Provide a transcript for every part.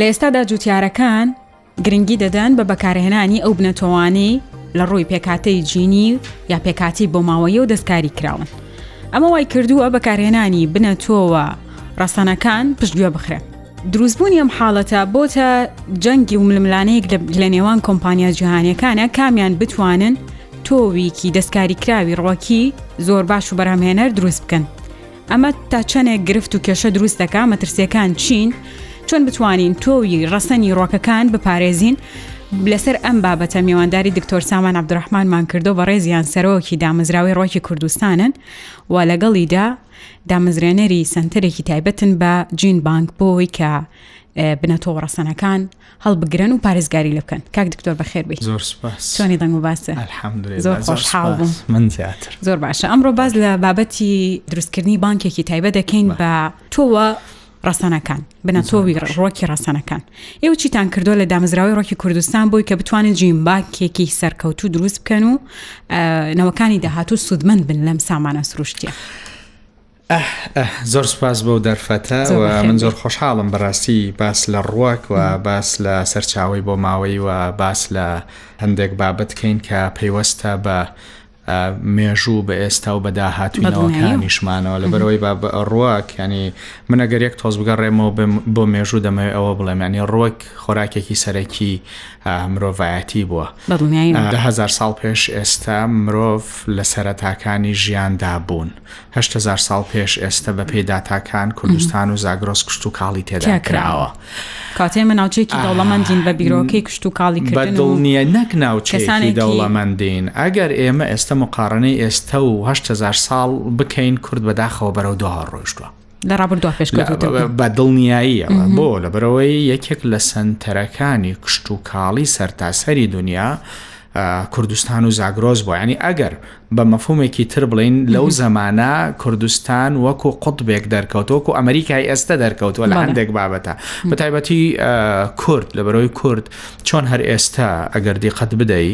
لە ئێستادا جوتیارەکان گرنگی دەدەن بە بەکارهێنانی ئەو بنەتەوانەی لە ڕووی پێکاتەی جینی یا پێکاتی بۆ ماوەیە و دەستکاری کراون ئەمە وای کردووە بەکارهێنانی بنە تۆوە ڕەسەنەکان پشتگوێ بخرێت دروستبوونی ئەم حاڵەتە بۆتە جەنگی و ململانەیەک لە نێوان کۆمپانیا جیهانەکانە کامیان بتوانن تۆویکی دەستکاریکراوی ڕۆکی زۆر باش و بەرهەمهێنەر دروست بکەن ئەمە تا چەنێک گرفت و کێشە دروست دەکا مەترسیەکان چین چۆن بتوانین تۆوی ڕەسەنی ڕۆکەکان بپارێزین لەسەر ئەم بابەتە میوانداری دکتۆر سامان عبدڕحمانمان کردو بە ڕێزیان سەرۆکی دامەزراوی ڕۆکی کوردستانن و لەگەڵیدا دامەزرێنەری سەنتەرێکی تایبەتن بە جین بانک بۆەوەی کە بنەتۆ ڕەسەنەکان هەڵبگرن و پارێزگاری لە بکەن کاک دکتۆر بەخێر بێت زۆر سوانی دەنگ و باسە زۆر خۆشحاڵ بووم من زیاتر زۆر باشە ئەمڕۆ باز لە بابەتی دروستکردنی بانکێکی تایبەت دەکەین بە تۆوە ڕەسەنەکان بنەتۆوی ڕۆکی ڕەسەنەکان ئێوە چیتان کردووە لە دامەزراوی ڕۆکی کوردستان بۆی کە بتوانن جیمباکێکی سەرکەوتوو دروست بکەن و نەوەکانی داهاتوو سوودمەند بن لەم سامانە سروشتە. زۆر سپاس بەو دەرفەتە من زۆر خۆشحاڵم بەڕاستی باس لە ڕوەک و باس لە سەرچاوی بۆ ماوەی و باس لە هەندێک بابەتکەین کە پەیوەستە بە مێژوو بە ئێستا و بە داهاتووی نەوەکانیشمانەوە لەبەرەوەی با ڕوەک ینی من ئەگەر یەک تۆز بگەڕێمەوە بۆ مێژوو دەمەوێت ئەوە بڵێمانی ڕوەک خۆراکێکی سەرەکی مرۆڤایەتی بووە هزار ساڵ پێش ئێستا مرۆڤ لە سەرەتاکانی ژیاندا بوون هەشت هەزار ساڵ پێش ئێستە بە پێی داتاکان کوردستان و زاگرۆس کشت و کاڵی تێدا کراوە کاتێ من ناوچێکی دەوڵەمەندین بە بیرۆکەی کشت و کاڵی کردن و نیە نەک ناوچێکی دەوڵەمەندین ئەگەر ئێمە ئێستا مقارنەی ئێستا و هەشت هزار ساڵ بکەین کورد بەداخەوە بەرەو دو ڕۆشتوە لە ڕابردوە پێش بە دڵنیاییەوە بۆ لە بەرەوەی یەکێک لە سنتەرەکانی کشت و کاڵی سەرتاسەری دنیا کوردستان و زاگرۆس بووە ینی ئەگەر بە مەفهومێکی تر بڵین لەو زەمانە کوردستان وەکو قوتبێک دەرکەوتۆک و ئەمریکای ئێستا دەرکەوتووە لە هەندێک بابەتە بە تایبەتی کورد لە بەرەوەی کورد چۆن هەر ئێستا ئەگەر دیقەت بدەی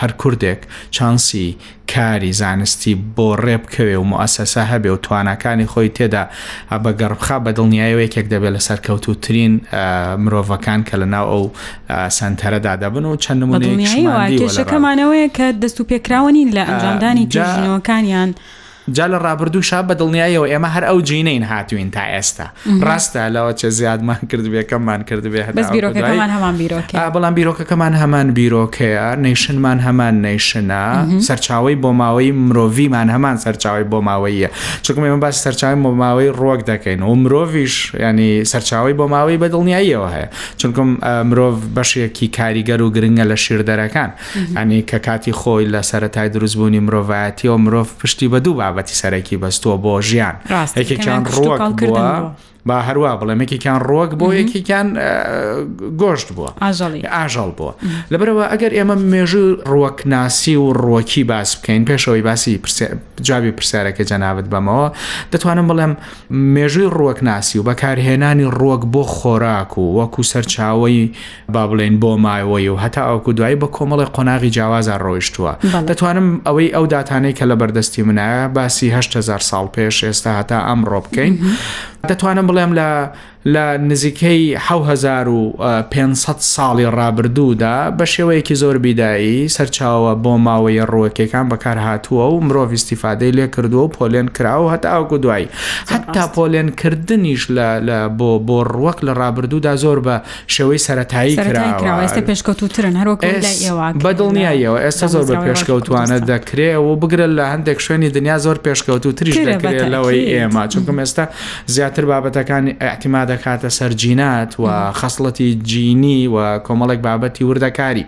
هەر کوردێک چانسی کاری زانستی بۆ ڕێ بکەوێ و موسەسە هەبێ و تواناکانی خۆی تێدا بە گەڕبخا بە دڵنیایەوە یەکێک دەبێت لە سەرکەوتوترین مرۆڤەکان کە لە ناو ئەو سنتەرەدا دەبن و چەند نمونەیەکەمانەوەیە کە دەست و پێکراوە نین لە ئەنجامدانی جژنەوەکانیان. جا لە ڕابردوو شاب بە دڵنیایەوە ئێمە هەر ئەو جینین هاتوین تا ئێستا ڕاستە لەوەچە زیادمان کردبێ کەممان کردبێ بەڵام بیرۆکەکەمان هەمان بیرۆکەیە نەیشنمان هەمان نەیشنە سەرچاوی بۆ ماوەی مرۆڤیمان هەمان سەرچاوی بۆ ماوەیە چکم ئێمە باس سەرچاوی بۆ ماوەی ڕۆک دەکەین و مرۆڤش ینی سەرچاوی بۆ ماوەی بەدڵنیاییەوە هەیە چونکم مرۆڤ بەشێکی کاریگەر و گرنگە لە شیردەرەکان یانی کە کاتی خۆی لە سەرەتای دروستبوونی مرۆڤایەتیەوە مرۆڤ پشتی بە دوو بابەتی سەرەکی بەستووە بۆ ژیان یەکێکیان ڕووەک بووە با هەروە بڵێمێکێکیان ڕووەک بۆ یەکێکیان گۆشت بووە ئاژەڵ بووە لەبەرەوە ئەگەر ئێمە مێژوو ڕوەکناسی و ڕوەکی باس بکەین پێشەوەی باسی جوابی پرسیارەکە جەنابەت بەمەوە دەتوانم بڵێم مێژووی ڕوەکناسی و بەکارهێنانی ڕوەک بۆ خۆراک و وەکو سەرچاوی با بڵێین بۆ ماوەی و هەتا ئەوکو دوایی بە کۆمەڵی قۆناغی جیاوازە ڕۆیشتووە دەتوانم ئەوەی ئەو دااتانەی کە لە بەردەستی منایە باسی هزار ساڵ پێش ئێستا هەتا ئەم ڕۆ بکەین دەتوانم بڵێم لە لە نزیکەی 1500 ساڵی ڕابردوودا بە شێوەیەکی زۆر بیدایی سەرچاوە بۆ ماوەیە ڕوەکەکان بەکار هاتووە و مرۆڤ استیفادەی لێ کردووە و پۆلێن کراوە هەتا ئەوکو دوایی هەتا پۆلێنکردنیش لە بۆ بۆ ڕوەک لە ڕابردوودا زۆر بە شێوەی سەتایی کراوە ئێستا پێشکەوتوترن هەروەک بەدڵنیایەوە ئێستا زۆر بە پێشکەوتوانە دەکرێ و بگرە لە هەندێک شوێنی دنیا زۆر پێشکەوتو تریش دەکرێت لەوەی ئێمە چونکم ئێستا زیاتر بابەتەکانی ئەحتیما دەکاتە سەرجینات و خەسڵەتی جینی و کۆمەڵێک بابەتی وردەکاری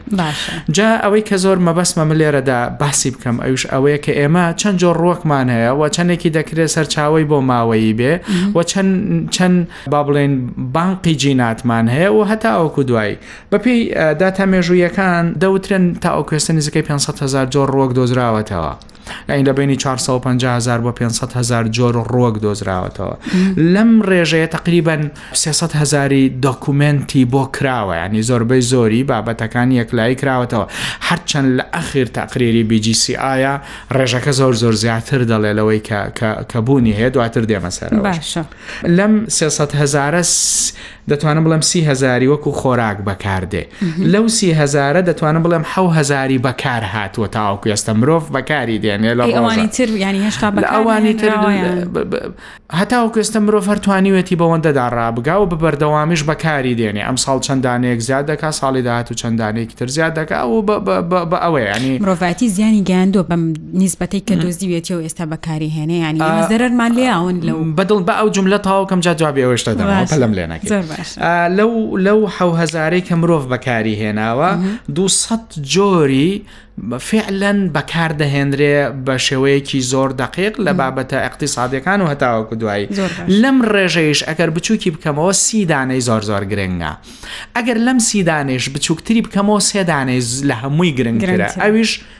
جا ئەوەی کە زۆر مەبەسمە من لێرەدا باسی بکەم ئەوش ئەوەیە کە ئێمە چەند جۆر ڕۆکمان هەیە و چەندێکی دەکرێت سەرچاوی بۆ ماوەیی بێ و چەند چەند با بڵێین بانقی جیناتمان هەیە و هەتاوەکو دوایی بەپی داتا مێژوویەکان دەوترێن تا ئەو کوێستە نزیکەی 500 هزار جۆر ڕۆک دۆزراوەتەوە ئەین لە بینی 450 هزار بۆ 500 هزار جۆر ڕۆک دۆزراوەتەوە لەم ڕێژەیە تقریبان 300 هزاری دۆکومنتی بۆ کراوە ینی زۆربەی زۆری بابەتەکان یەکلایی کراوەتەوە هەرچەند لە ئەخیر تەقریری بیجیسی ئایا ڕێژەکە زۆر زۆر زیاتر دەڵێ لەوەی کە کە بوونی هەیە دواتر دێمە سەر باشە. لەم سێ سەد هەزارە دەتوانم بڵێم سی هەزاری وەکو خۆراک بەکاردێ لەو سی هەزارە دەتوانم بڵێم حە هەزاری بەکار هاتووە تاوەکو ئێستا مرۆڤ بەکاری دێنێ لە ئەوانی تر ینی هێشتا بە ئەوانی تر هەتاوە کوێستە مرۆڤ هەرتوانیوێتی بەوەندەدا ڕابگا و بە بەردەوامیش بەکاری دێنێ ئەم ساڵ چەندانەیەک زیاد دەکا ساڵی داهات و چەندانێکی تر زیاد دەکا و بە ئەوەیانی مرۆڤایەتی زیانی گەیاندوە بەم نیسبەتەی کە دۆزیوێتیەوە ئێستا بەکاری هێنێ یانی ئێمە زەرەرمان لێ ئاون لەو بەدڵ بە ئەو جملە تاوکەم جا جوابی ئەوشتا دەمەوە باش. پەلەم لێ ناکەی زۆر باش آ، لەو لەو حەو هەزارەی کە مرۆڤ بەکاری هێناوە دوو سەد جۆری فعلەن بەکار دەهێنرێ بە شێوەیەکی زۆر دەقیق لە بابەتە اقتصادەکان و هەتاوەکو دوایی زۆر باش. لەم ڕێژەیش ئەگەر بچووکی بکەمەوە سی دانەی زۆر زۆر گرنگە ئەگەر لەم سی دانەیش بچووکتری بکەمەوە سێ دانەی ز- لە هەمووی گرنگترە گرنگترە. ئەویش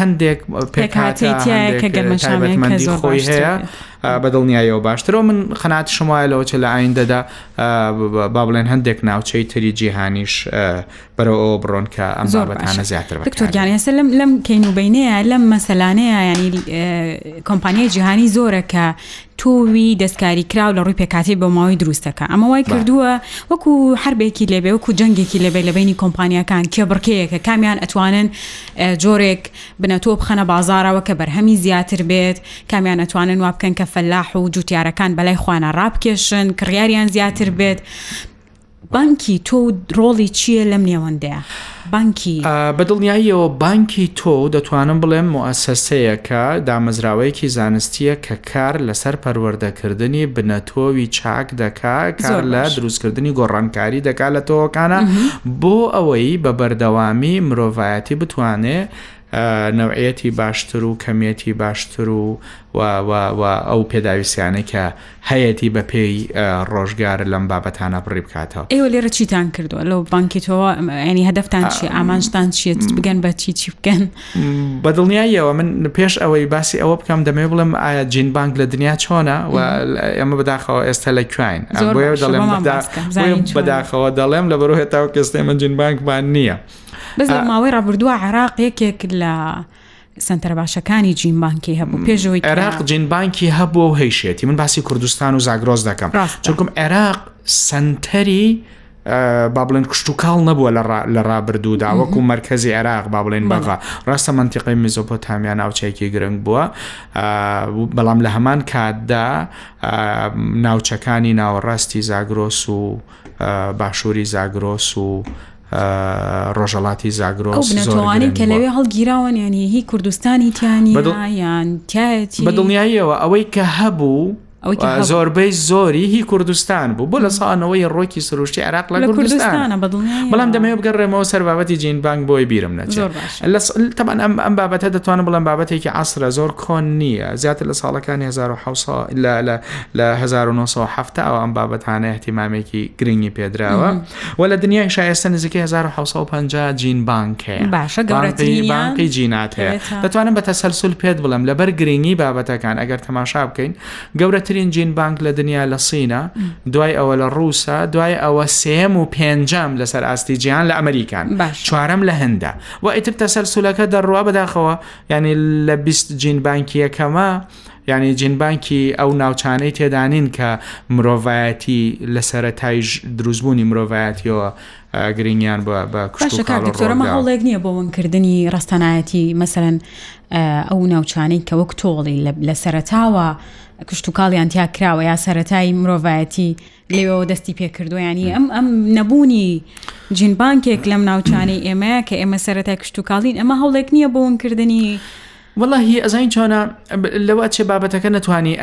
هەندێک پێکهاتەی تایە کە گەرمەشامەندی خۆی هەیە بەدڵنیایەوە باشترەوە من خەنات شمایە لەەوە چە لە ئایندەدا با بڵێن هەندێک ناوچەی تری جیهانیش بەرەوە ئەوە بڕۆن کە ئەم زۆربەتانە زیاتر دکتۆرگیان ئێستا لەم لەم کەین و بینەیە لەم مەسەلانەیە ینی کۆمپانیای جیهانی زۆرە کە تووی دەستکاریکراو لە ڕووی پێکهاتەی بۆماوەی دروستەکە ئەمە وای کردووە وەکو حربێکی لێبێ وەکو جەنگێکی لێبێ لە بینی کۆمپانیەکان کێبڕکێیەکە کامیان ئەتوانن جۆرێک بنەتۆ بخەنە بازارەوە کە بەرهەمی زیاتر بێت کامیان ئەتوانن وا بکەن کە فەلاح و جوتیارەکان بەلای خوانە ڕابکێشن کڕیاریان زیاتر بێت بانکی تۆ و ڕۆڵی چییە لەم نێوەندەیا؟ بانکی. بە دڵنیاییەوە بانکی تۆ و دەتوانم بڵێم موئەسەسەیەکە، دامەزراوەیەکی زانستییە کە کار لەسەر پەروەردەکردنی بنەتۆوی چاک دەکا، کار لە دروستکردنی گۆڕانکاری دەکا لە تۆوەکانا بۆ ئەوەی بە بەردەوامی مرۆڤایەتی بتوانێ نەوعیەتی باشتر و کەمیەتی باشتر و ئەو پێداویستیانەی کە هەیەتی بە پێی ڕۆژگار لەم بابەتانە بڕی بکاتەوە ئێوە لێرە چیتان کردووە لەو بانکی تۆوە ئەنی هەدەفتان چی ئامانجتان چیت بگەن بە چی چی بکەن بە دڵنیاییەوە من پێش ئەوەی باسی ئەوە بکەم دەمێ بڵم ئایا جین بانک لە دنیا چۆنە و ئێمە بەداخەوە ئێستا لە کوین بەداخەوە دەڵێم لە بەرۆ هێتا و کەستێ من جین بانکمان نییە. بەس لە ماوەی ڕابردووە عێراق یەکێک لە سنتەرە باشەکانی جینبانکی هەبوو پێشەوەی عێراق جینبانکی هەبوو و هەیشێتی من باسی کوردستان و زاگرۆز دەکەم چونکم عێراق سنتەری با بڵێن کشت و کاڵ نەبووە لە ڕابردوودا وەکو مرکزی عێراق با بڵێن بەغا ڕاستە منتیقی میزۆپۆتامیا ناوچەیەکی گرنگ بووە بەڵام لە هەمان کاتدا ناوچەکانی ناوەڕاستی زاگرۆس و باشووری زاگرۆس و ڕۆژەڵاتی زاگرۆس ئەو بنەتەوانەی کە لەوێ هەڵگیراون یانی هی کوردستانی تیانی یان تایەتی بە دڵنیاییەوە ئەوەی کە هەبوو زۆربەی زۆری هی کوردستان بوو بۆ لە ساانەوەی ڕۆکی سروشتی عراق لە کوردستانە بەڵام دەمەوێ بگەڕێمەوە سەر بابەتی جینبانگ بۆی بیرم نەچێت تەمان ئەم ئەم بابەتە دەتوانم بڵم بابەتێکی عسرە زۆر کۆن نییە زیاتر لە ساڵەکانی 1970 ئەو ئەم بابەتانە احتیمامێکی گرنگی پێدراوە. و لە دنیای شایستە نزیکە 1950 جین بانک هەیە باشە گەورەترینی جینات هەیە دەتوانم بە تەسەلسول پێت بڵم لەبەر گرنگی بابەتەکان ئەگەر تەماشا بکەین گەورەترین جین بانک لە دنیا لە سینە دوای ئەوە لە ڕووسا دوای ئەوە سێم و پێنجام لەسەر ئاستی جیان لە ئەمریکان چوارم لە هەندە و ئیتر تەسەلسولەکە دەڕوا بەداخەوە ینی لە بیست جین بانکیەکەمە یعنی جینبانکی ئەو ناوچانەی تێدانین کە مرۆڤایەتی لە سەرەتای دروستبوونی مرۆڤایەتیەوە گرنگیان بەشەکەدکتۆرەمە هەوڵێک نییە بۆ ونکردنی ڕستانایەتی مەسەرەن ئەو ناوچانەی کە وەک تۆڵی لە سەرەتاوە کشت و کاڵیان تیا کراوە یا سەتایی مرۆڤایەتی لەوێوە دەستی پێکردووە ینی ئەم ئەم نەبوونی جینبانکێک لەم ناوچانەی ئێمە کە ئێمە سەرەتای کشتتوکڵین ئەمە هەوڵێک نییە بۆونکردنی وڵی ئەزین چۆنە لەوە چێ بابەتەکە نتوانانی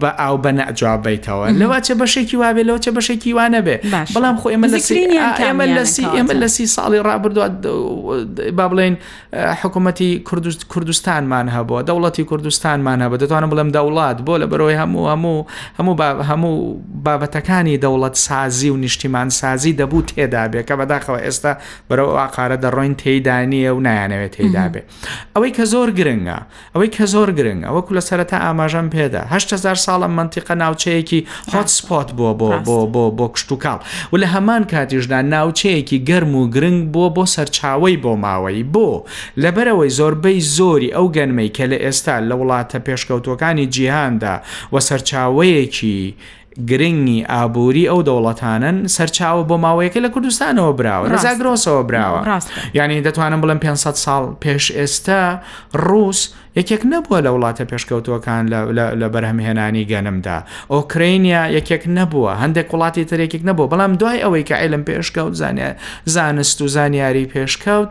بە ئاو بە نەجوابیتەوە لەوە چێ بەشێکی وابێ لەوە چێ بەشێکی وانە بێ بەڵام خۆ ئێمە لە ئێمە لە سی ئێمە لە سی ساڵی ڕابردووە با بڵێن حکومەتی کوردستانمان هەبووە دەوڵەتی کوردستانمان هەبە دەتوانم بڵم دەوڵات بۆ لە بەرەوەی هەموو هەموو هەموو هەموو بابەتەکانی دەوڵەت سازی و نیشتیمان سازی دەبوو تێدا بێ کە بەداخەوە ئێستا بەرەو ئاقارە دەڕۆین تێدانە و نایانەوێت تێدا بێ ئەوەی کە زۆر گرنگە ئەوەی کە زۆر گرنگە وەکو لە سەرەتا ئاماژەم پێدا هەشت هەزار ساڵ ئەم مەنتیقە ناوچەیەکی هۆت سپۆت بووە بۆ بۆ ڕاستە. بۆ بۆ کشتوکاڵ و لە هەمان کاتیشدا ناوچەیەکی گەرم و گرنگ بووە بۆ سەرچاوەی بۆماوەیی بۆ؟ لەبەرئەوەی زۆربەی زۆری ئەو گەنمەی کە لە ئێستا لە وڵاتە پێشکەوتووەکانی جیهاندا و سەرچاوەیەکی گرنگی ئابوری ئەو دەوڵەتانەن سەرچاوە بۆ ماوەیەکە لە کوردستانەوە براوە لە زاگرۆسەوە براوە یعنی دەتوانم بڵێم 500 ساڵ پێش ئێستا ڕوس یەکێک نەبووە لە وڵاتە پێشکەوتوەکان لە بەرهەمهێنانی گەنمدا ئۆکرینیا یەکێک نەبووە هەندێک وڵاتی ترێکێک نەبوو بەڵام دوای ئەوەی کە ئەلم پێشکەوت زانێ زانست و زانیاری پێشکەوت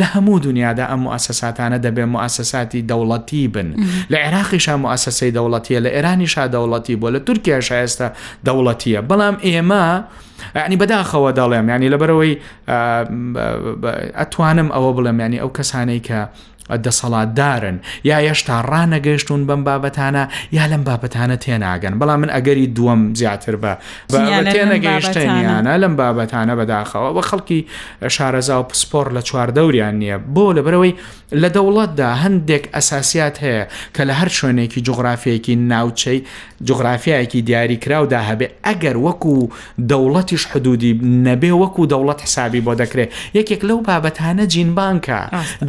لە هەموو دونیادا ئەم موئەسەساتانە دەبێ موئەسەساتی دەوڵەتی بن لە عێراقیشا موئەسەسەی دەوڵەتیە لە ئێرانیشا دەوڵەتی بۆ لە تورکیا شایستە دەوڵەتیە بەڵام ئێمە ینی بەداخەوە دەڵێم ینی لەبەرەوەی ئەتوانم ئەوە بڵێم ینی ئەو کەسانەی کە دەسەڵاتدارن یا یەشتا ڕانەگەشتون بەم بابەتانە یا لەم بابەتانە تێناگەن بەڵام من ئەگەری دووەم زیاتر بە تێنەگەیشتنیانە لەم بابەتانە بەداخەوە بە خەڵکی شارەزا و پسپۆر لە چواردەوریان نییە بۆ لە بەرەوەی لە دەوڵەتدا هەندێک ئەساسیات هەیە کە لە هەر شوێنێکی جغرافیەکی ناوچەی جغرافیایەکی دیاری کراودا هەبێ ئەگەر وەکو دەوڵەتیش حدودی نەبێ وەکو دەوڵەت حسابی بۆ دەکرێت یەکێک لەو بابەتانە جینبانکە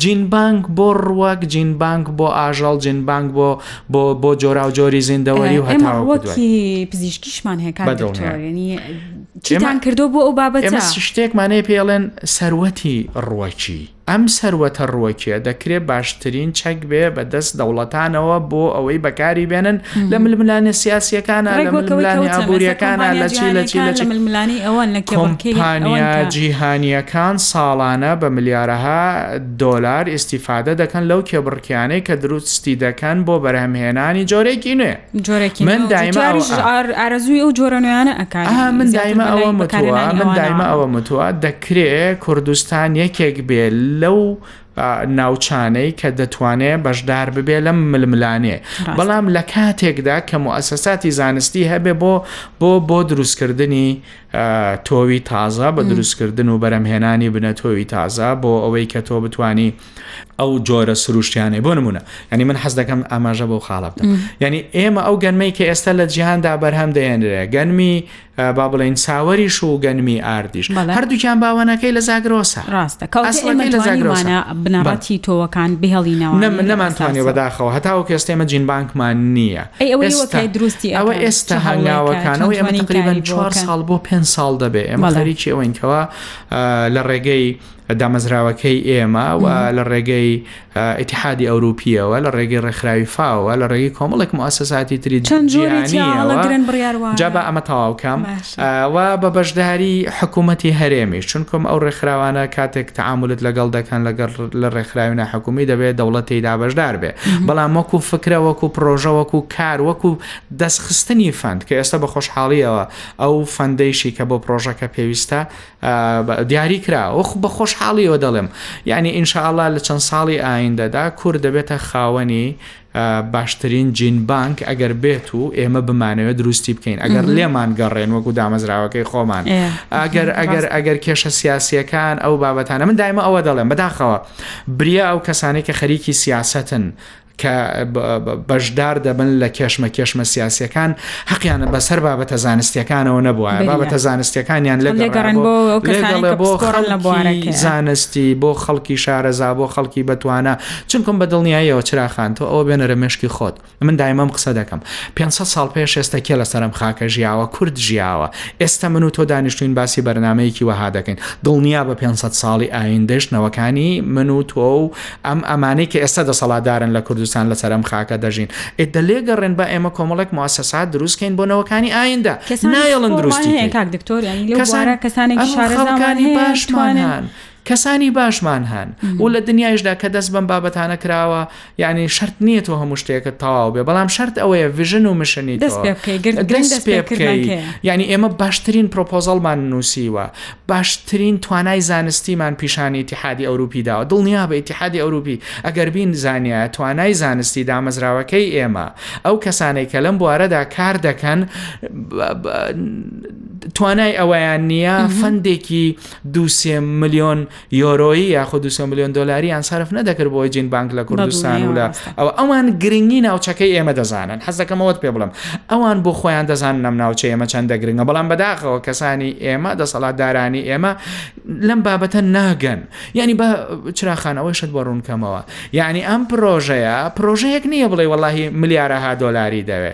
جینبانک بۆ ڕوەک جینبانک بۆ ئاژەڵ جینبانک بۆ بۆ بۆ جۆرا و جۆری زیندەوەری و هەتاوەکی پزیشکیشمان هەکانیان کردو بۆ ئەو بابەت ئێمە شتێکمانەیە پێڵێن سەروەتی ڕوەکی ئەم سەروەتە ڕوەکیە دەکرێت باشترین چەک بێ بە دەست دەوڵەتانەوە بۆ ئەوەی بەکاری بێنن لە ململانە سیاسیەکانە لە ململانی ئابوووریەکانە لە چی لە چی لە ململانی ئەوان لە کۆمپانیا جیهانیەکان ساڵانە بە ملیارەها دۆلار ئیستیفادە دەکەن لەو کێبڕکێیانەی کە دروستی دەکەن بۆ بەرهەمهێنانی جۆرێکی نوێ جۆرێکی من دایمە ئارەزووی ئەو جۆرە نوێیانە ئەک من دایمە ئەوە متوە من دایمە ئەوە متوە دەکرێ کوردستان یەکێک بێ لەو ناوچانەی کە دەتوانێت بەشدار ببێ لەم ململانێ بەڵام لە کاتێکدا کە موسەساتی زانستی هەبێ بۆ بۆ بۆ دروستکردنی تۆوی تازە بە دروستکردن و بەرەمهێنانی بنە تۆوی تازە بۆ ئەوەی کە تۆ بتانی ئەو جۆرە سروشتیانەی بۆ نمونە ینی من حەز دەکەم ئاماژە بۆ خاڵە بدەم ینی ئێمە ئەو گەنمەی کە ئێستا لە جیهاندا بەرهەم دەێنرێ گەنمی با بڵین ساوەریش و گەنمی ئاردیش هەردووکیان باوەنەکەی لە زاگرۆسە ڕاستەکەوانە بنەڕەتی تۆوەکان بهێڵینەوە نەمانتوانێ بەداخەوە هەتاوە کەستێمە جین بانکمان نییە ئەوە ئێستا هەنگاوەکانەوەی ئەمە تقریبان چوار ساڵ بۆ پێ ساڵ دەبێ ئەمە خەریکی ئەوەین کەەوە لە ڕێگەی دامەزراوەکەی ئێمە و لە ڕێگەی ئتیحادی ئەوروپیەوە لە ڕێگەی ڕێکخراوی فاوە لە ڕێگەی کۆمەڵێک موسەساتی تری جیهانیگرن بڕیاروان جا بە ئەمە تەواوکەم و بە بەشداری حکوومەتی هەرێمیش چونکم ئەو ڕێکخراوانە کاتێک تعاملت لەگەڵ دەکەن لەگەڵ لە ڕێکخراوی ناحکومی دەبێت دەوڵەت تێدا بەشدار بێ بەڵام وەکو فکرە وەکو پرۆژە وەکو کار وەکو دەستخستنی فەند کە ئێستا بە خۆشحاڵیەوە ئەو فەندەیشی کە بۆ پرۆژەکە پێویستە دیاری کرا وەخ بە خۆشحاڵیەوە دەڵێم یعنی ئینشاءله لە چەند ساڵی ئایندەدا کورد دەبێتە خاوەنی باشترین جین بانک ئەگەر بێت و ئێمە بمانەوە دروستی بکەین ئەگەر لێمان گەڕێن وەکو دامەزراوەکەی خۆمان ئەگەر ئەگەر ئەگەر کێشە سیاسیەکان ئەو بابەتانە من دایمە ئەوە دەڵێم بەداخەوە بریا ئەو کەسانی کە خەریکی سیاستن کە بەشدار دەبن لە کێشمە کێشمە سیاسەکان حەقیانە بەسەر بابەتە زانستیەکانەوە نەبووە بابەتە زانستیەکانیان لەگەڕن بۆ زانستی بۆ خەڵکی شارەزا بۆ خەڵکی بەتوانە چونکم بە دڵنیاییەوە چرا خان تۆ ئەوە بێنەرە مێشکی خۆت من دایمە ئەم قسە دەکەم پێنج سەد ساڵ پێش ئێستا کێ لەسەر ئەم خاکە ژیاوە کورد ژیاوە ئێستا من و تۆ دانیشتووین باسی بەرنمەیەکی وەها دەکەین دڵنیا بە پێنج سەد ساڵی ئایندەش نەوەکانی من و تۆ و ئەم ئەمانەی کە ئێستا دەسەڵاتدارن لە کوردستان لەسەر ئەم خاکە دەژین ئێ دە لێگەڕێن بە ئێمە کۆمەڵێک موسەسات دروستکەین بۆ نەوەکانی ئایندە کەسانی نایەڵن فۆرمان هەیە دروستی کاک دکتۆر یعنی لەو کەسان- بوارە کەسانێکی ئەم شارەزامان خەڵکانی هەیە باشمان توانن هەن. کەسانی باشمان هەن و لە دنیایشدا کە دەست بەم بابەتانە کراوە یعنی شەرت نییە تۆ هەموو شتێکت تەواو بێ بەڵام شەرت ئەوەیە ڤژن و مشنی دەست پێ بکەی گرت گرنگ دەست دەست پێ پێ کردنەکەیە. بکەی یعنی ئێمە باشترین پرۆپۆزەڵمان نووسیوە باشترین توانای زانستیمان پیشانی ئیتیحادی ئەوروپی داوە دڵنیابە ئیتیحادی ئەوروپی ئەگەر بیمزانیایە توانای زانستی دامەزراوەکەی ئێمە ئەو کەسانەی کە لەم بوارەدا کار دەکەن توانای ئەوەیان نییە فەندێکی دووسێ ملیۆن یۆرۆیی یاخود دوسێ ملیۆن دلاریان سرف نەدەکرد بۆی جین بانک لە کوردستان و لە ئەو ئەوان گرنگی ناوچەکەی ئێمە دەزانن حەزەکەمەوەت پێ بڵم ئەوان بۆ خۆیان دەزان نەم ناوچە ئێمە چەندە گرنگە بەڵام بەداخەوە کەسانی ئێمە دەسەڵات دارانی ئێمە لەم بابەتە ناگەن یعنی بە چراخان ئەوەی شت بە ڕوونکەمەوە یعنی ئەم پرۆژەیە پرۆژەیەک نییە بڵێ وەڵی ملیارەها دۆلاری دەوێ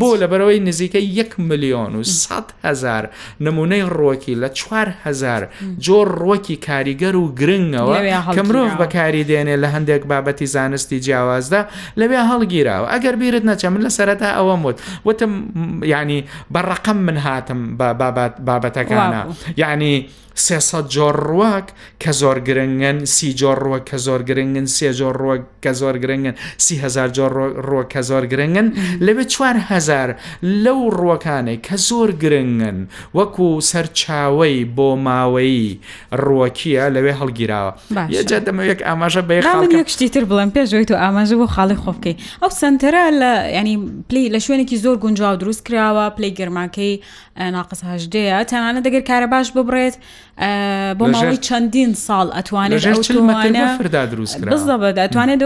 بۆ لەبەرەوەی نزیکە یەک ملیۆن و سەد هزار نمونەی ڕۆکی لە چوار هزار جۆر ڕۆکی کاریگەر و گرنگەوە کە مرۆڤ بەکاری دێنێ لە هەندێک بابەتی زانستی جیاوازدا لەوێ هەڵگیراوە ئەگەر بیرت نەچە من لە سەرەتا ئەوە وت وتم ینی بە ڕقم من هاتم بابەتەکانە ینی سێ سەد جۆر ڕوەک کە زۆر گرنگن سی جۆر ڕوە کە زۆر گرنگن سێ جۆر ڕوە کە زۆر گرنگن سی هزار جۆر ڕوە کە زۆر گرنگن لەوێ چوار هزار لەو ڕوەکانێک کە زۆر گرنگن وەکو سەرچاوی بۆ ماوەیی ڕوەکیە لەوێ هەڵگیراوە یەجا دەمە یەک ئاماژە بە یەکشتی تر بڵێن پێشەوەی تۆ ئاماژە بۆ خاڵی خۆفکەی ئەو سنتەرە لە ینی پلی لە شوێنێکی زۆر گونجاو دروست کراوە پلی گەرماکەی ناقص هەژدەیە تەنانە دەگەر کارە باش ببڕێت بۆ ماوەی چەندین ساڵ ئەتوانێت بزەبەت ئەتوانێت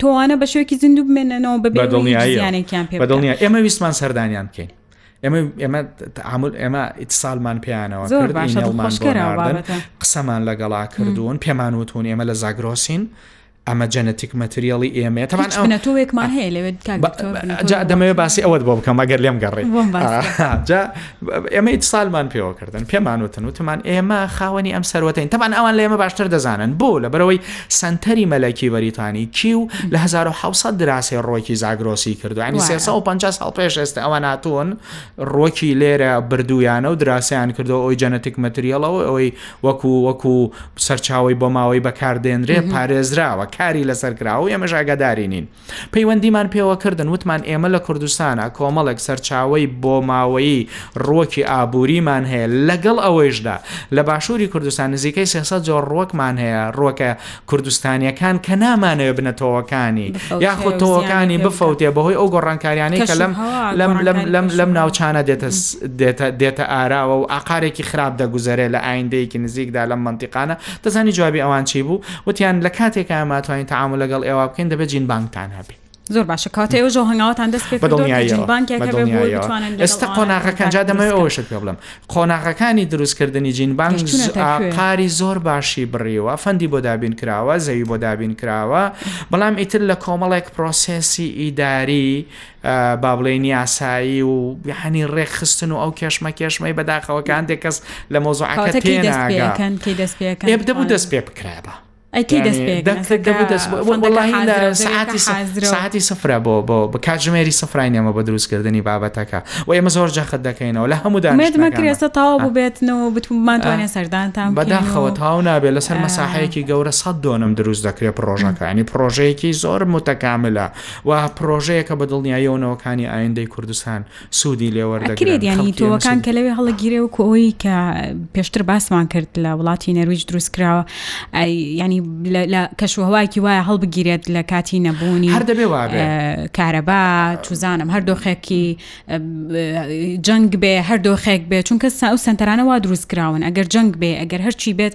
تۆوانە بە شوێکی زیندوو بمێنەوە بە بەدڵنیایانێکیان پێ بەدڵنییا ئێمە ویستمان سەردانیان بکەین ئێمە ئێمە تعامل ئێمە ئیتسالمان پێیانەوە قسەمان لەگەڵا کردوون پێمان وتون ئێمە لە زاگرۆسین ئەمە جەنەتیک مەتریاڵی ئێمەیە تەمان ئەو بنەتۆێکمان هەیە لەوێت جا دەمەوێ باسی ئەوەت بۆ بکەم ئەگەر لێم گەڕێ جا ئێمە ئیت سالمان پێوەکردن پێمان وتن وتمان ئێمە خاوەنی ئەم سەروەتین تەمان ئەوان لە ئێمە باشتر دەزانن بۆ لە بەرەوەی سنتەری مەلەکی بەریتانی کی و لە 1970 دراسی ڕۆکی زاگرۆسی کردو ینی 350 ساڵ پێش ئێستا ئەوان هاتوون ڕۆکی لێرە بردوویانە و دراسیان کردەوە ئەوی جەنەتیک مەتریاڵەوە ئەوەی وەکو وەکو سەرچاوی بۆ ماوەی بەکاردێنرێ پارێزراوە کاری لەسەر کراوە ئێمەش ئاگاداری نین پەیوەندیمان پێوەکردن وتمان ئێمە لە کوردستانە کۆمەڵێک سەرچاوی بۆ ماوەیی ڕوەکی ئابووریمان هەیە لەگەڵ ئەوەیشدا لە باشووری کوردستان نزیکەی سێسە جۆر ڕوەکمان هەیە ڕوەکە کوردستانیەکان کە نامانەوێ بنەتۆوەکانی یاخود تۆوەکانی بفەوتێ بەهۆی ئەو گۆڕانکاریانەی کە لەم لەم لەم ناوچانە دێتە ئاراوە و ئاقارێکی خراپ دەگوزەرێ لە ئایندەیەکی نزیکدا لەم منتیقانە دەزانی جوابی ئەوان چی بوو وتیان لە کاتێکە ماتوانین تعامل لەگەڵ ئێوە بکەین دەبێت جین بانکتان هەبێ زۆر باشە کاتێ ئەو ژەو هەنگاوتان دەست پێ ئێستا قۆناغەکان جا دەمەوێت ئەوش پێ بڵم قۆناغەکانی دروستکردنی جینبانگ قاری زۆر باشی بڕیوە فەندی بۆ دابین کراوە زەوی بۆ دابین کراوە بەڵام ئیتر لە کۆمەڵێک پرۆسسی ئیداری با بڵێن یاسایی و یحنی ڕێکخستن و ئەو کێشمە کێشمەی بەداخەوەکان دێک کەس لە مۆزۆعەکە تێناگەکەن دەست پێ بکرابە ئەی کەی دەست پێ یەکەم ئەسەکە دەبوو دەست بە- فەندەکە وەڵاهی لە حازرە و سەعاتی دەرەکە س- حازرە و- سەعاتی سفرە بۆ بۆ بە کاتژمێری سفرای نێمە بۆ دروستکردنی بابەتەکە و ئێمە زۆر جەخت دەکەینەوە لە هەموو مێدمە کرێسە دانیشتنەکاندا تاوا ها. ببێتنەوە بتمانتوانێت ها. سەردانتان بکەین و- بەداخەوە تاو نابێت لەسەر آه. مەساحەیەکی گەورە سەد دۆنم دروست دەکرێت پرۆژەکە ینی پرۆژەیەکی زۆر متەکاملە و پرۆژەیەکە بە دڵنیاییەوە نەوەکانی ئایندەی کوردستان سودی لێ وەردەگرن کرێت یانی خەڵکی تۆوەکان ئێمە کە لەوێ هەڵگیرێ و کۆی کە پێشتر باسمان کرد لە وڵاتی نەرویج دروست کراوە ئەی، ینی لە- لە کەشوهواکی وایە هەڵبگیرێت لە کاتی نەبوونی هەر دەبێ وابێ. ئە، کارەبا چوزانم هەر دۆخێکی ئە، جەنگ بێ هەر دۆخێک بێ چونکە سا- ئەو سەنتەرانە وا دروست کراون ئەگەر جەنگ بێ ئەگەر هەرچی بێت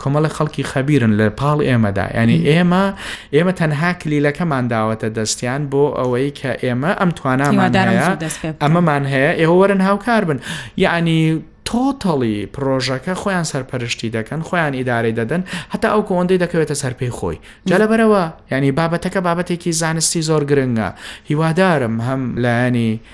کۆمەڵە خەڵکی خەبیرن لە پاڵ ئێمەدا ینی ئێمە ئێمە تەنها کلیلەکەمان داوەتە دەستیان بۆ ئەوەی کە ئێمە ئەم توانامان ئەمەمان هەیە ئێوەرن هاوکار بن یعنی تۆتەڵی پرۆژەکە خۆیان سەرپەرشتی دەکەن خۆیان ئیدارەی دەدەن هەتا ئەو کۆندەی دەکەوێتە سەر پێی خۆی جەلەبەرەوە ینی بابەتەکە بابەتێکی زانستی زۆر گرنگە هیوادارم هەم لایەنی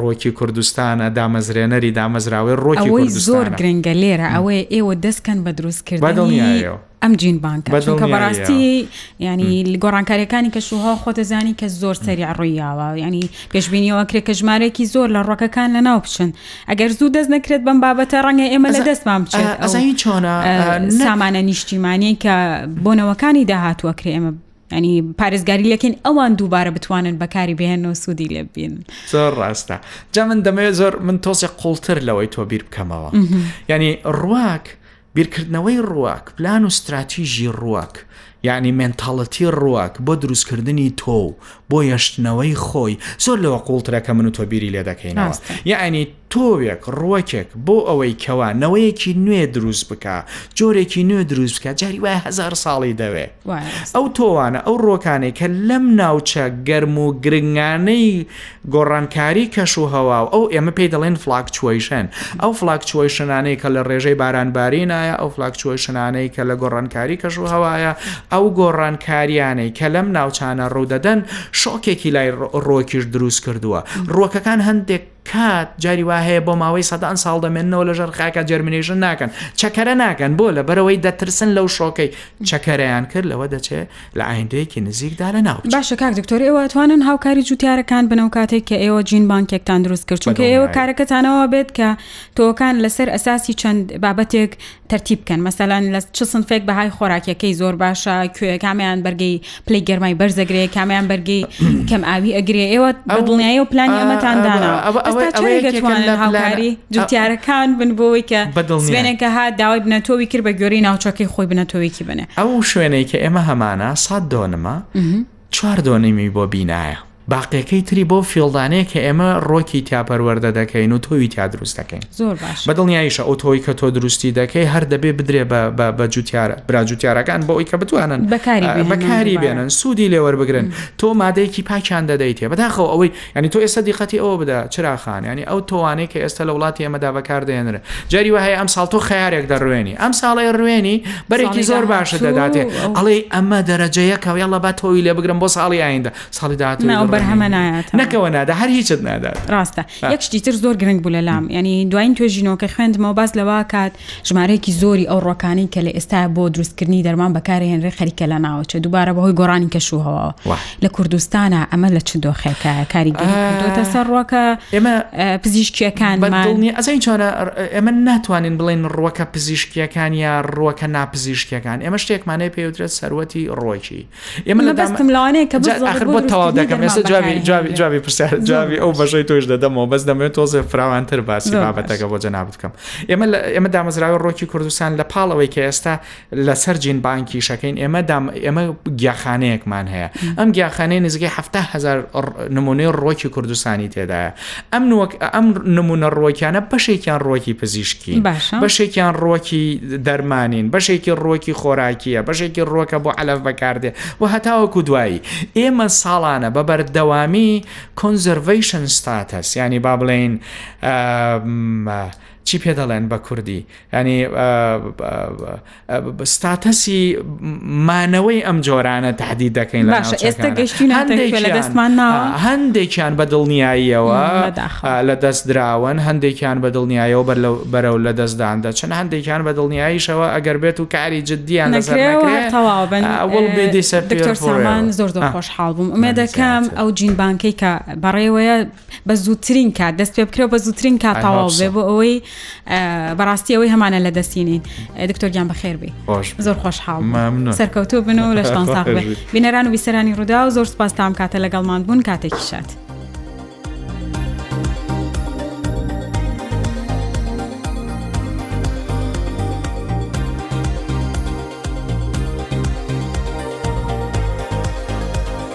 ڕۆکی کوردستانە، دامەزرێنەری دامەزراوەی ڕۆکی کوردستانە. ئەوەی زۆر گرنگە لێرە ئەوەیە ئێوە دەستکەن بە دروستکردنی ئەم جین بانکە، چونکە بەڕاستی ینی گۆڕانکاریەکانی کەشوهەوا خۆتەزانی کە زۆر سەریع ڕوویاوە ینی پێشببینیەوە کرێ کە ژمارەیەکی زۆر لە ڕۆکەکان لە ناو بچن ئەگەر زوو دەست نەکرێت بەم بابەتە ڕەنگە ئێمە لە دەستمان بچێت ئەزانی چۆنە سامانە نیشتیمانی کە بۆنەوەکانی داهاتوە کرێ ئێمە ینی پارێزگاری لەکەین ئەوان دووبارە بتوانن بەکاری بهێنەوە سوودی لێ بین زۆر ڕاستە جا من دەمەوێت زۆر من تۆزێ قوڵتر لەوەی تۆ بیر بکەمەوە ینی ڕواک بیرکردنەوەی ڕواک پلان و استراتیژی ڕواک یعنی مێنتاڵەتی ڕواک بۆ دروستکردنی تۆ و بۆ یەشتنەوەی خۆی زۆر لەوە قوڵترەکە من و تۆ بیری لێ دەکەینەوە یعنی تۆوێک، ڕووەکێک، بۆ ئەوەی کەوا نەوەیەکی نوێ دروست بکا، جۆرێکی نوێ دروست بکا، جاری وایە هەزار ساڵی دەوێ. وایە ڕاستە. ئەو تۆوانە، ئەو ڕووەکانەی کە لەم ناوچە گەرم و گرنگانەی گۆڕانکاری کەشوهەوا و ئەو ئێمە پێی دەڵێن فڵاکچوەیشن، ئەو فڵاکچوەیشنانەی کە لە ڕێژەی بارانبارینایە، ئەو فڵاکچوەیشنانەی کە لە گۆڕانکاری کەشوهەوایە، ئەو گۆڕانکارییانەی کە لەم ناوچانە ڕوو دەدەن، شۆکێکی لای ڕووەکیش دروست کردووە. ڕووەکەکان هەندێک. کات، جاری وا هەیە بۆ ماوەی سەدان ساڵ دەمێننەوە لەژێر خاکا جێرمینەیشن ناکەن، چەکەرە ناکەن، بۆ؟ لەبەرئەوەی دەترسن لەو شۆکەی چەکەرەیان کرد لەوە دەچێت لە ئایندەیەکی نزیکدا لەناو بچن. باشە کاک دکتۆر ئێوە ئەتوانن هاوکاری جووتیارەکان بن ئەو کاتەی کە ئێوە جین بانکێکتان دروست کرد چونکە ئێوە کارەکەتان ئەوە بێت کە تۆوەکان لەسەر ئەساسی چەند بابەتێک تەرتیب بکەن مەسەلەن لە چ سنفێک بەهای خۆراکیەکەی زۆر باشە کوێ کامیان بەرگی پلی گەرمای بەرزەگرێ کامیان بەرگی کەم ئاوی ئەگرێ ئێوە دڵنیایی و پلانی ئەمەتاندانا جوتیارەکان بن بۆی کە بەدڵێنێکە ها داوای بنەتۆوی کرد بە گوێری ناوچەکەی خۆی بنەتۆویکی بنێ ئەو شوێنێکە ئێمە هەمانە سات دۆنمە چوار دۆنمی بۆ بینایە. باقیەکەی تری بەو فیڵدانەیە کە ئێمە ڕۆکی تیا پەروەردە دەکەین و تۆوی تیا دروست دەکەین. زۆر باش. بە دڵنیاییشە ئەو تۆوەی کە تۆ دروستی دەکەی هەر دەبێ بدرێ بە بە بە جوتیارە برا جوتیارەکان بۆ ئەوی کە بتوانن بەکاری بێنن بەکاری بێنن سوودی لێ وەربگرن. تۆ مادەیەکی پاکیان دەدەیتێ بەداخەوە ئەوەی یانی تۆ ئێستا دیقەتی ئەوە بدە چرا خان یانی ئەو تۆوانەی کە ئێستا لە وڵاتی ئێمەدا بەکاردێنرن جاری وهەیە ئەمساڵ تۆ خەیارێک دەڕوێنی ئەم ساڵێ ڕوێنی بەرێکی زۆر باشە دەداتێ ئەڵێ ئەمە دەرەجە یەکە یاڵە بە تۆوی لێ بگرم بۆ ساڵی ئایندە ساڵی داات بەرهەمە نایات نەکەوە نادا هەر هیچت نادات ڕاستە یەکشتی تر زۆر گرنگ بوو لە لام ینی دوایین توێژینەوەکە خوێندمەوە باز لەوە کات ژمارەیەکی زۆری ئەو ڕۆکانەی کە لە ئێستاە بۆ دروستکردنی دەرمان بەکارهێنرێ خەریکە لە ناوەچێ دووبارە بەهۆی گۆڕانی کەش و هەواوە واه. لە کوردستانە ئەمە لە چ دۆخێکە کاریگەری آه. کردوتە سەر ڕۆکە ئێمە آه، پزیشکیەکانمان بەدڵنی ئەزای چۆنە ئێمە ناتوانین بڵێن ڕوەکە پزیشکیەکان یا ڕوەکە ناپزیشکیەکان ئێمە شتێکمانەیە پێوترێت سەروەتی ڕۆکی مەبەستم لەوانەیە کە بزڕ ئاخر بۆ تەواو بۆ دەکەم ئێستا جوابی جوابی جوابی پرسیار جوابی ئەو بەشەی تۆش دەدەمەوە بەس دەمەوێت تۆزێ فراوانتر باسی زۆر باش. بابەتەکە بۆ جەنابت بکەم ئێمە لە ئێمە دامەزراوە ڕۆکی کوردستان لە پاڵەوەی کە ئێستا لەسەر جین بانکی شەکەین ئێمە دام ئێمە گیاخانەیەکمان هەیە ئەم گیاخانەی نزیکەی هەفتا هەزار ڕ- نمونەی ڕۆکی کوردستانی تێدایە ئەم نوک ئەم نمونە ڕۆکیانە بەشێکیان ڕۆکی پزیشکی بەشێکیان ڕۆکی دەرمانین بەشێکی ڕۆکی خۆراکیە بەشێکی ڕۆکە بۆ علف بەکاردێ و هەتاوەکو دوایی ئێمە ساڵانە بە بەردەوامی کۆنزەرڤشن ستاتەس ینی با بڵین چی پێ دەڵێن بە کوردی ینی ستاتەسی مانەوەی ئەم جۆرانە تهدید دەکەین لە ئێستا گەشتمان ناوە هەندێکیان بە دڵنیاییەوە لە دەست دراون هەندێکیان بە دڵنیایەوە بەرەو لە دەستدان دەچن هەندێکیان بە دڵنیاییشەوە ئەگەر بێت و کاری جددیان لەسەرمان زۆر زۆر خۆشحاڵ بووم ئومێ دەکەم ئەو جین بانکەی کە بەڕێوەیە بە زووترین کات دەست پێ بکرێ و بە زووترین کات تەواو بێ بۆ ئەوەی بەڕاستی ئەوەی هەمانە لە دەستینین دکتۆرگیان بەخێر بێ زۆر خۆشحاڵ سەرکەوتو بن و لەشتان ساق بێ بینەران و بیسەرانی ڕوودا و زۆر سپاستام کاتە لەگەڵمان بوون کاتێکی شات.